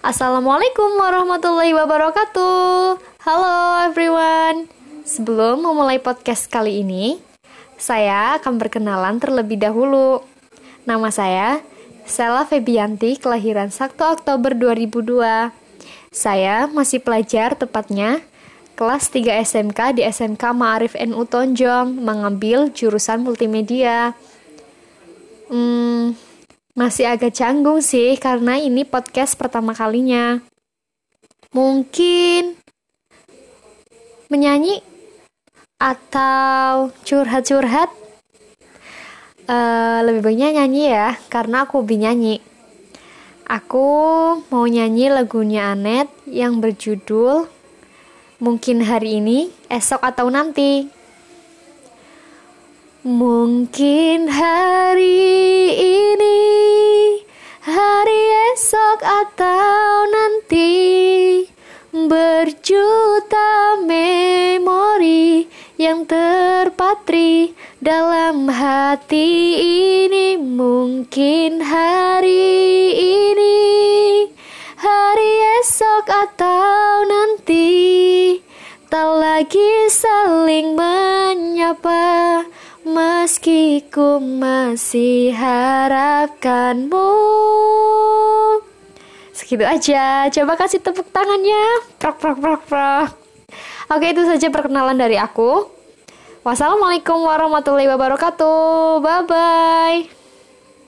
Assalamualaikum warahmatullahi wabarakatuh. Halo everyone. Sebelum memulai podcast kali ini, saya akan berkenalan terlebih dahulu. Nama saya Sela Febianti, kelahiran 1 Oktober 2002. Saya masih pelajar tepatnya kelas 3 SMK di SMK Ma'arif NU Tonjong, mengambil jurusan multimedia. Hmm, masih agak canggung sih karena ini podcast pertama kalinya. Mungkin menyanyi atau curhat-curhat. Uh, lebih baiknya nyanyi ya, karena aku hobi nyanyi. Aku mau nyanyi lagunya Anet yang berjudul Mungkin Hari Ini, Esok atau Nanti. Mungkin hari ini, esok atau nanti Berjuta memori yang terpatri dalam hati ini Mungkin hari ini, hari esok atau nanti Tak lagi saling menyapa Meski ku masih harapkanmu Segitu aja. Coba kasih tepuk tangannya. Prok prok prok prok. Oke itu saja perkenalan dari aku. Wassalamualaikum warahmatullahi wabarakatuh. Bye bye